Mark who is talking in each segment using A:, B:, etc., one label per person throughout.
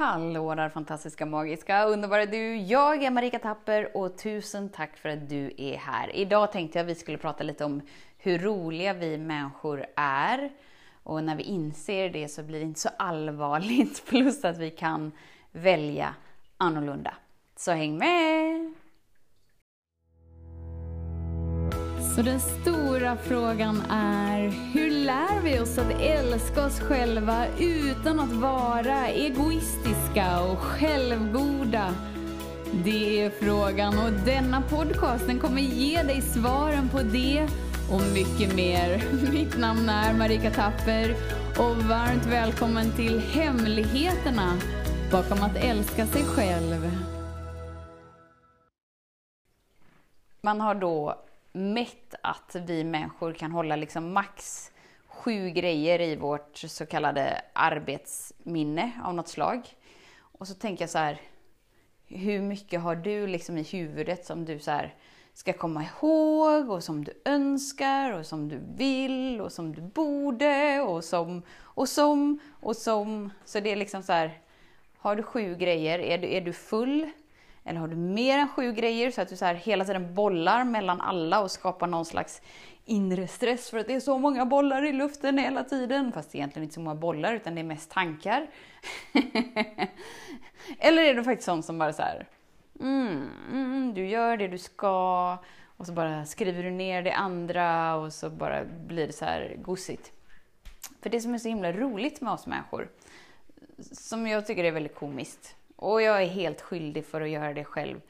A: Hallå där fantastiska, magiska, underbara du! Jag är Marika Tapper och tusen tack för att du är här. Idag tänkte jag att vi skulle prata lite om hur roliga vi människor är. Och när vi inser det så blir det inte så allvarligt, plus att vi kan välja annorlunda. Så häng med! Så den stora frågan är, hur lär vi oss att älska oss själva utan att vara egoistiska och självgoda? Det är frågan och denna podcast den kommer ge dig svaren på det och mycket mer. Mitt namn är Marika Tapper och varmt välkommen till Hemligheterna bakom att älska sig själv. Man har då mätt att vi människor kan hålla liksom max sju grejer i vårt så kallade arbetsminne av något slag. Och så tänker jag så här, hur mycket har du liksom i huvudet som du så här ska komma ihåg och som du önskar och som du vill och som du borde och som och som och som. Så det är liksom så här, har du sju grejer, är du, är du full? Eller har du mer än sju grejer så att du så här hela tiden bollar mellan alla och skapar någon slags inre stress för att det är så många bollar i luften hela tiden. Fast det är egentligen inte så många bollar utan det är mest tankar. Eller är du faktiskt sån som bara så här, mm, mm, du gör det du ska och så bara skriver du ner det andra och så bara blir det så här gosigt. För det som är så himla roligt med oss människor, som jag tycker är väldigt komiskt, och jag är helt skyldig för att göra det själv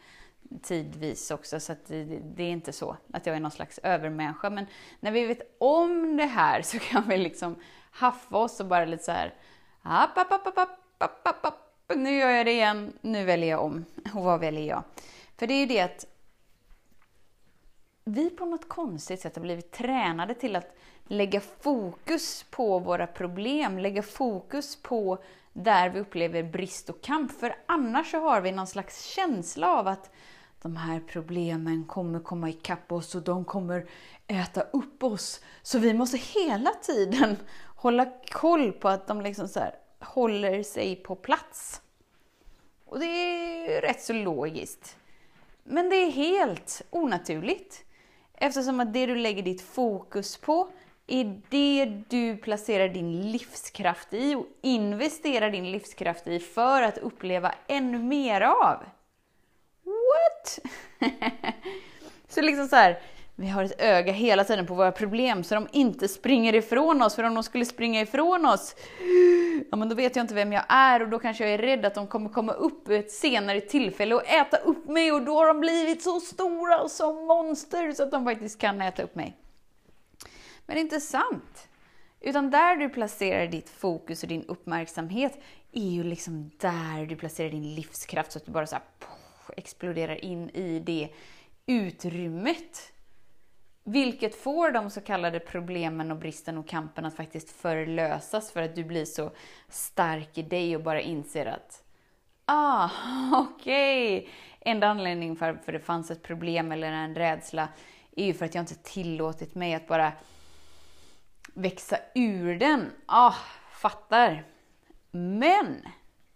A: tidvis också, så det, det, är inte så att jag är någon slags övermänniska. Men när vi vet om det här så kan vi liksom haffa oss och bara lite så här, app, app, app, app, app, app, app. nu gör jag det igen, nu väljer jag om. Och vad väljer jag? För det är ju det att vi på något konstigt sätt har blivit tränade till att lägga fokus på våra problem, lägga fokus på där vi upplever brist och kamp. För annars så har vi någon slags känsla av att de här problemen kommer komma ikapp oss och de kommer äta upp oss. Så vi måste hela tiden hålla koll på att de liksom så här, håller sig på plats. Och det är rätt så logiskt. Men det är helt onaturligt. Eftersom att det du lägger ditt fokus på är det du placerar din livskraft i och investerar din livskraft i för att uppleva ännu mer av. What? så liksom så här, vi har ett öga hela tiden på våra problem så de inte springer ifrån oss, för om de skulle springa ifrån oss, ja men då vet jag inte vem jag är och då kanske jag är rädd att de kommer komma upp vid ett senare tillfälle och äta upp mig och då har de blivit så stora och som monster så att de faktiskt kan äta upp mig. Men det är inte sant. Utan där du placerar ditt fokus och din uppmärksamhet är ju liksom där du placerar din livskraft så att du bara så här, exploderar in i det utrymmet. Vilket får de så kallade problemen och bristen och kampen att faktiskt förlösas för att du blir så stark i dig och bara inser att Ah, okej! Okay. Enda anledningen för att det fanns ett problem eller en rädsla är ju för att jag inte tillåtit mig att bara växa ur den. Ah, fattar. Men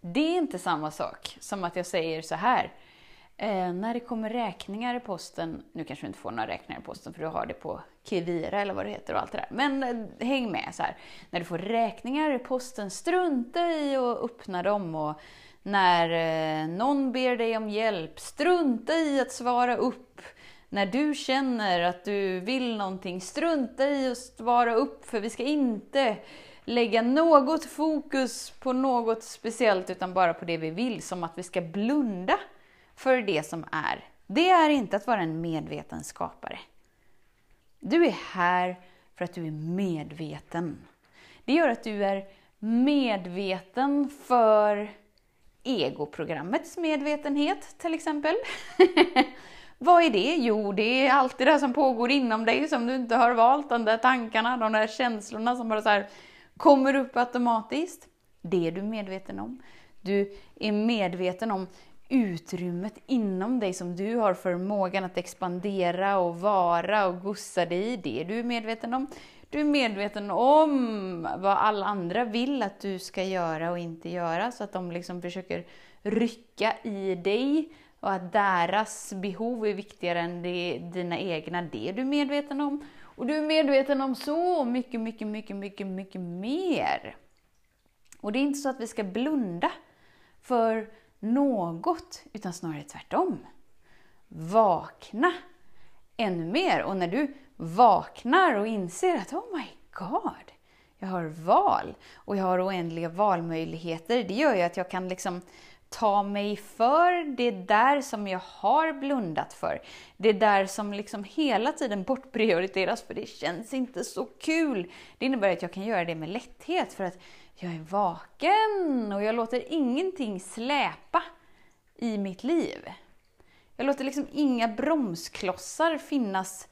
A: det är inte samma sak som att jag säger så här. Eh, när det kommer räkningar i posten, nu kanske du inte får några räkningar i posten för du har det på Kivira eller vad det heter och allt det där. Men eh, häng med så här. När du får räkningar i posten, strunta i att öppna dem och när eh, någon ber dig om hjälp, strunta i att svara upp när du känner att du vill någonting, strunta i att svara upp för vi ska inte lägga något fokus på något speciellt utan bara på det vi vill, som att vi ska blunda för det som är. Det är inte att vara en medveten skapare. Du är här för att du är medveten. Det gör att du är medveten för egoprogrammets medvetenhet till exempel. Vad är det? Jo, det är allt det där som pågår inom dig som du inte har valt, de där tankarna, de där känslorna som bara så här kommer upp automatiskt. Det är du medveten om. Du är medveten om utrymmet inom dig som du har förmågan att expandera och vara och gossa dig i. Det är du medveten om. Du är medveten om vad alla andra vill att du ska göra och inte göra, så att de liksom försöker rycka i dig och att deras behov är viktigare än det, dina egna. Det är du medveten om. Och du är medveten om så mycket, mycket, mycket, mycket, mycket mer. Och det är inte så att vi ska blunda för något, utan snarare tvärtom. Vakna ännu mer. Och när du vaknar och inser att oh my god, jag har val och jag har oändliga valmöjligheter. Det gör ju att jag kan liksom ta mig för det där som jag har blundat för. Det där som liksom hela tiden bortprioriteras för det känns inte så kul. Det innebär att jag kan göra det med lätthet för att jag är vaken och jag låter ingenting släpa i mitt liv. Jag låter liksom inga bromsklossar finnas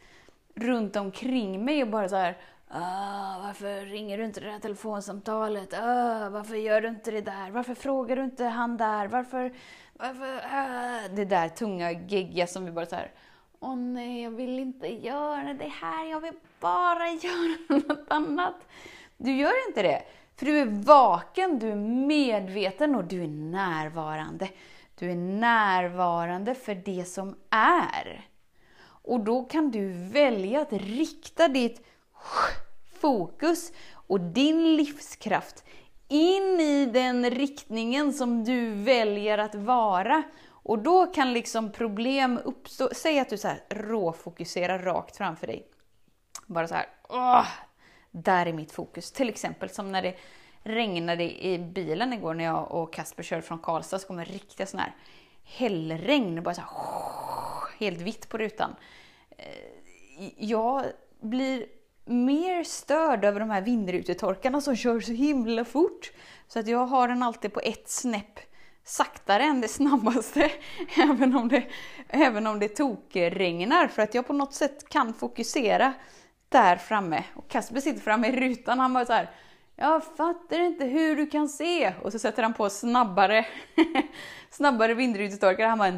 A: runt omkring mig och bara så här Ah, varför ringer du inte det där telefonsamtalet? Ah, varför gör du inte det där? Varför frågar du inte han där? Varför... varför ah? Det där tunga, geggiga som vi bara så här. Åh nej, jag vill inte göra det här. Jag vill bara göra något annat. Du gör inte det. För du är vaken, du är medveten och du är närvarande. Du är närvarande för det som är. Och då kan du välja att rikta ditt fokus och din livskraft in i den riktningen som du väljer att vara. Och då kan liksom problem uppstå. Säg att du så här råfokuserar rakt framför dig. Bara så här, åh, där är mitt fokus. Till exempel som när det regnade i bilen igår när jag och Kasper körde från Karlstad så kom det riktiga sån här hällregn, bara så här, helt vitt på rutan. Eh, jag blir mer störd över de här vindrutetorkarna som kör så himla fort. Så att jag har den alltid på ett snäpp saktare än det snabbaste, även om det, även om det tokregnar, för att jag på något sätt kan fokusera där framme. Och Kasper sitter framme i rutan, han bara så här, jag fattar inte hur du kan se. Och så sätter han på snabbare, snabbare vindrutetorkare. Han bara,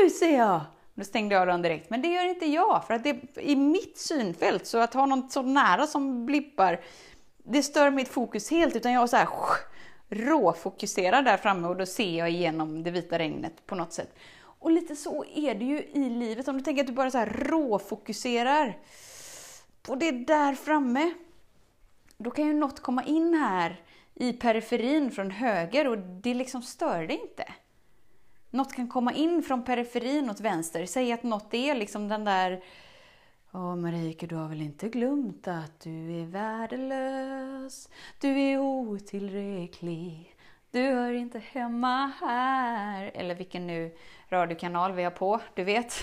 A: nu ser jag! Då stängde jag den direkt. Men det gör inte jag, för att det är i mitt synfält. Så att ha något så nära som blippar, det stör mitt fokus helt. Utan jag är så här råfokuserad där framme och då ser jag igenom det vita regnet på något sätt. Och lite så är det ju i livet. Om du tänker att du bara så här råfokuserar och det är där framme. Då kan ju något komma in här i periferin från höger och det liksom stör dig inte. Något kan komma in från periferin åt vänster. Säg att något är liksom den där Åh Marika, du har väl inte glömt att du är värdelös? Du är otillräcklig. Du hör inte hemma här. Eller vilken nu radiokanal vi har på, du vet.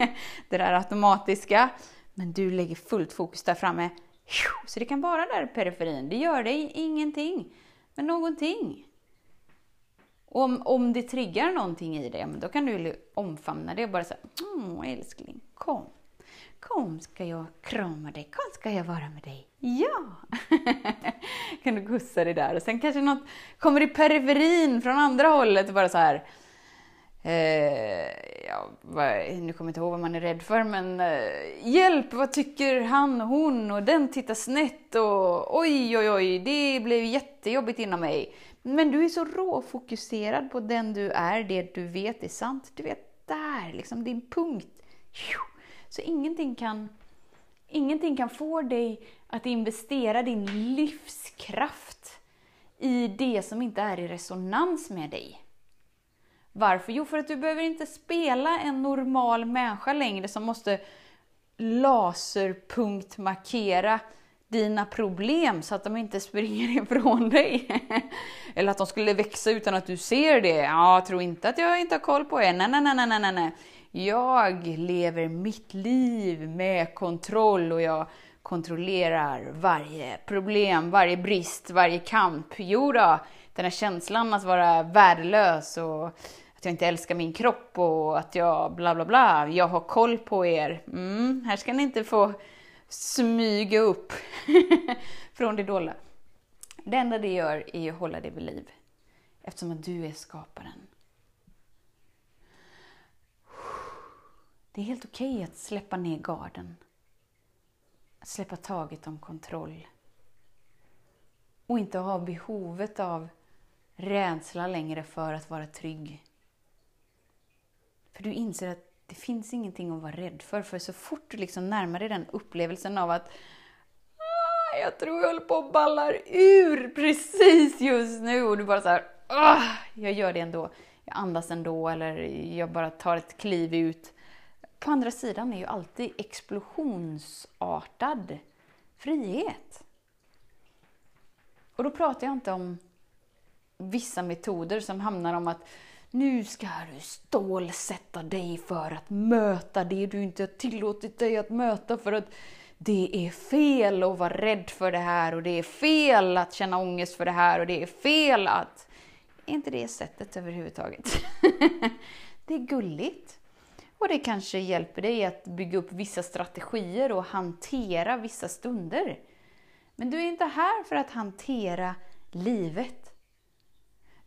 A: det där automatiska. Men du lägger fullt fokus där framme. Så det kan vara där i periferin. Det gör dig ingenting. Men någonting. Om, om det triggar någonting i dig, då kan du omfamna det och bara säga Åh älskling, kom. Kom ska jag krama dig, kom ska jag vara med dig. Ja! kan du gussa dig där och sen kanske något kommer i periferin från andra hållet och bara så här eh, ja, nu kommer jag inte ihåg vad man är rädd för, men eh, hjälp, vad tycker han och hon och den tittar snett och oj, oj, oj, det blev jättejobbigt inom mig. Men du är så råfokuserad på den du är, det du vet är sant. Du vet där, liksom din punkt. Så ingenting kan, ingenting kan få dig att investera din livskraft i det som inte är i resonans med dig. Varför? Jo, för att du behöver inte spela en normal människa längre som måste laserpunktmarkera dina problem så att de inte springer ifrån dig. Eller att de skulle växa utan att du ser det. Ja, tro inte att jag inte har koll på er. Nej, nej, nej, nej, nej, nej. Jag lever mitt liv med kontroll och jag kontrollerar varje problem, varje brist, varje kamp. Jo då, den här känslan att vara värdelös och jag inte älskar min kropp och att jag bla bla bla. Jag har koll på er. Mm, här ska ni inte få smyga upp från det dolda. Det enda det gör är att hålla dig vid liv. Eftersom att du är skaparen. Det är helt okej okay att släppa ner garden. Att släppa taget om kontroll. Och inte ha behovet av rädsla längre för att vara trygg. För du inser att det finns ingenting att vara rädd för. För så fort du liksom närmar dig den upplevelsen av att ah, jag tror jag håller på att ballar ur precis just nu och du bara så här, ah, jag gör det ändå. Jag andas ändå eller jag bara tar ett kliv ut. På andra sidan är ju alltid explosionsartad frihet. Och då pratar jag inte om vissa metoder som hamnar om att nu ska du stålsätta dig för att möta det du inte har tillåtit dig att möta för att det är fel att vara rädd för det här och det är fel att känna ångest för det här och det är fel att... Är inte det sättet överhuvudtaget? det är gulligt. Och det kanske hjälper dig att bygga upp vissa strategier och hantera vissa stunder. Men du är inte här för att hantera livet.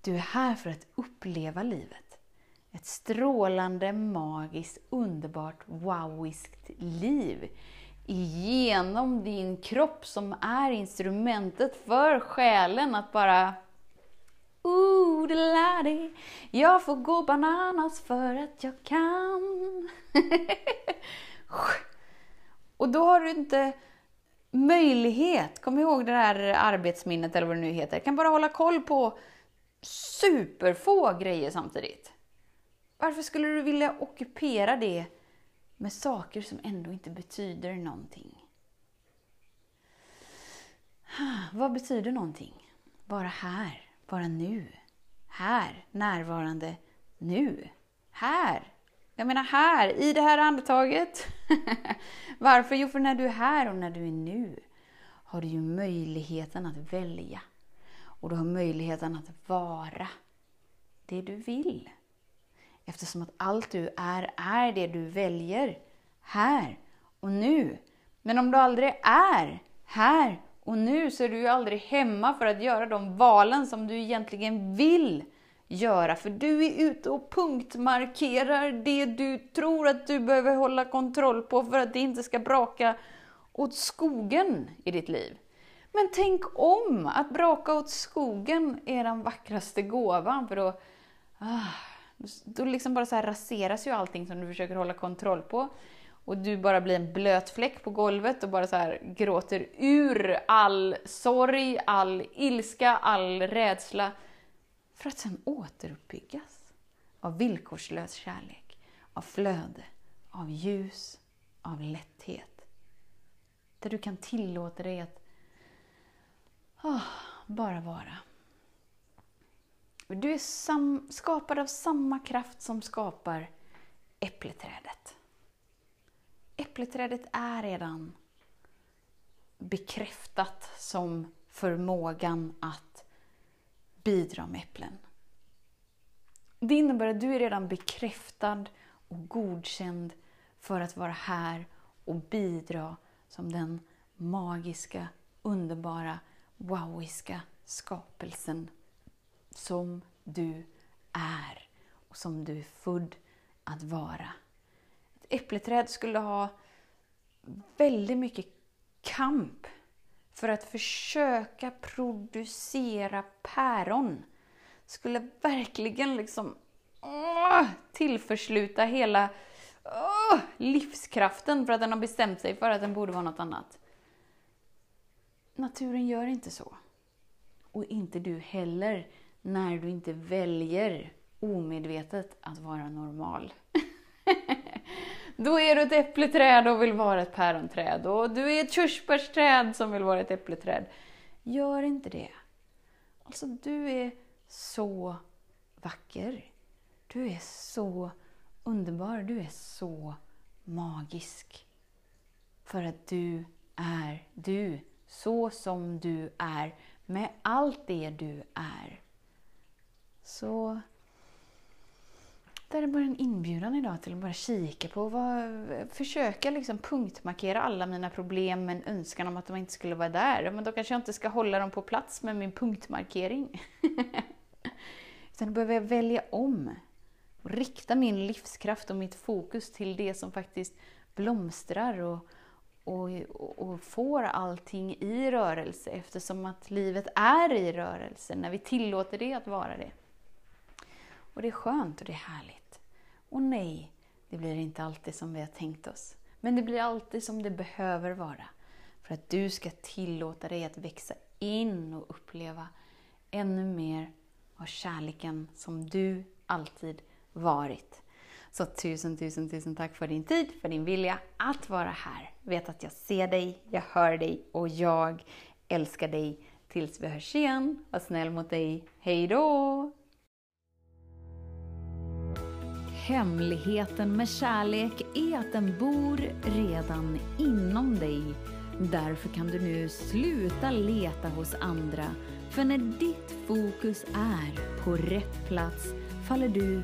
A: Du är här för att uppleva livet. Ett strålande, magiskt, underbart, wowiskt liv. Genom din kropp som är instrumentet för själen att bara Ooh, det Jag får gå bananas för att jag kan. Och då har du inte möjlighet, kom ihåg det där arbetsminnet eller vad det nu heter, jag kan bara hålla koll på superfå grejer samtidigt. Varför skulle du vilja ockupera det med saker som ändå inte betyder någonting? Vad betyder någonting? Bara här, bara nu. Här, närvarande, nu. Här. Jag menar här, i det här andetaget. Varför? Jo, för när du är här och när du är nu har du ju möjligheten att välja. Och du har möjligheten att vara det du vill. Eftersom att allt du är, är det du väljer här och nu. Men om du aldrig är här och nu så är du ju aldrig hemma för att göra de valen som du egentligen vill göra. För du är ute och punktmarkerar det du tror att du behöver hålla kontroll på för att det inte ska braka åt skogen i ditt liv. Men tänk om! Att braka åt skogen är den vackraste gåvan. För då, ah, då liksom bara så här raseras ju allting som du försöker hålla kontroll på. Och du bara blir en blöt fläck på golvet och bara så här gråter ur all sorg, all ilska, all rädsla. För att sen återuppbyggas av villkorslös kärlek, av flöde, av ljus, av lätthet. Där du kan tillåta dig att Oh, bara vara. Du är sam, skapad av samma kraft som skapar äppleträdet. Äppleträdet är redan bekräftat som förmågan att bidra med äpplen. Det innebär att du är redan bekräftad och godkänd för att vara här och bidra som den magiska, underbara wowiska skapelsen som du är och som du är född att vara. Ett äppleträd skulle ha väldigt mycket kamp för att försöka producera päron. Skulle verkligen liksom åh, tillförsluta hela åh, livskraften för att den har bestämt sig för att den borde vara något annat. Naturen gör inte så. Och inte du heller, när du inte väljer omedvetet att vara normal. Då är du ett äppleträd och vill vara ett päronträd. Och du är ett körsbärsträd som vill vara ett äppleträd. Gör inte det. Alltså, du är så vacker. Du är så underbar. Du är så magisk. För att du är du så som du är, med allt det du är. Så där är bara en inbjudan idag till att bara kika på, vad, försöka liksom punktmarkera alla mina problem med en önskan om att de inte skulle vara där. Men då kanske jag inte ska hålla dem på plats med min punktmarkering. Utan då behöver jag välja om. Och rikta min livskraft och mitt fokus till det som faktiskt blomstrar och och, och får allting i rörelse eftersom att livet är i rörelse när vi tillåter det att vara det. Och det är skönt och det är härligt. Och nej, det blir inte alltid som vi har tänkt oss. Men det blir alltid som det behöver vara. För att du ska tillåta dig att växa in och uppleva ännu mer av kärleken som du alltid varit. Så tusen, tusen, tusen tack för din tid, för din vilja att vara här. Vet att jag ser dig, jag hör dig och jag älskar dig. Tills vi hörs igen, var snäll mot dig. Hej då!
B: Hemligheten med kärlek är att den bor redan inom dig. Därför kan du nu sluta leta hos andra. För när ditt fokus är på rätt plats faller du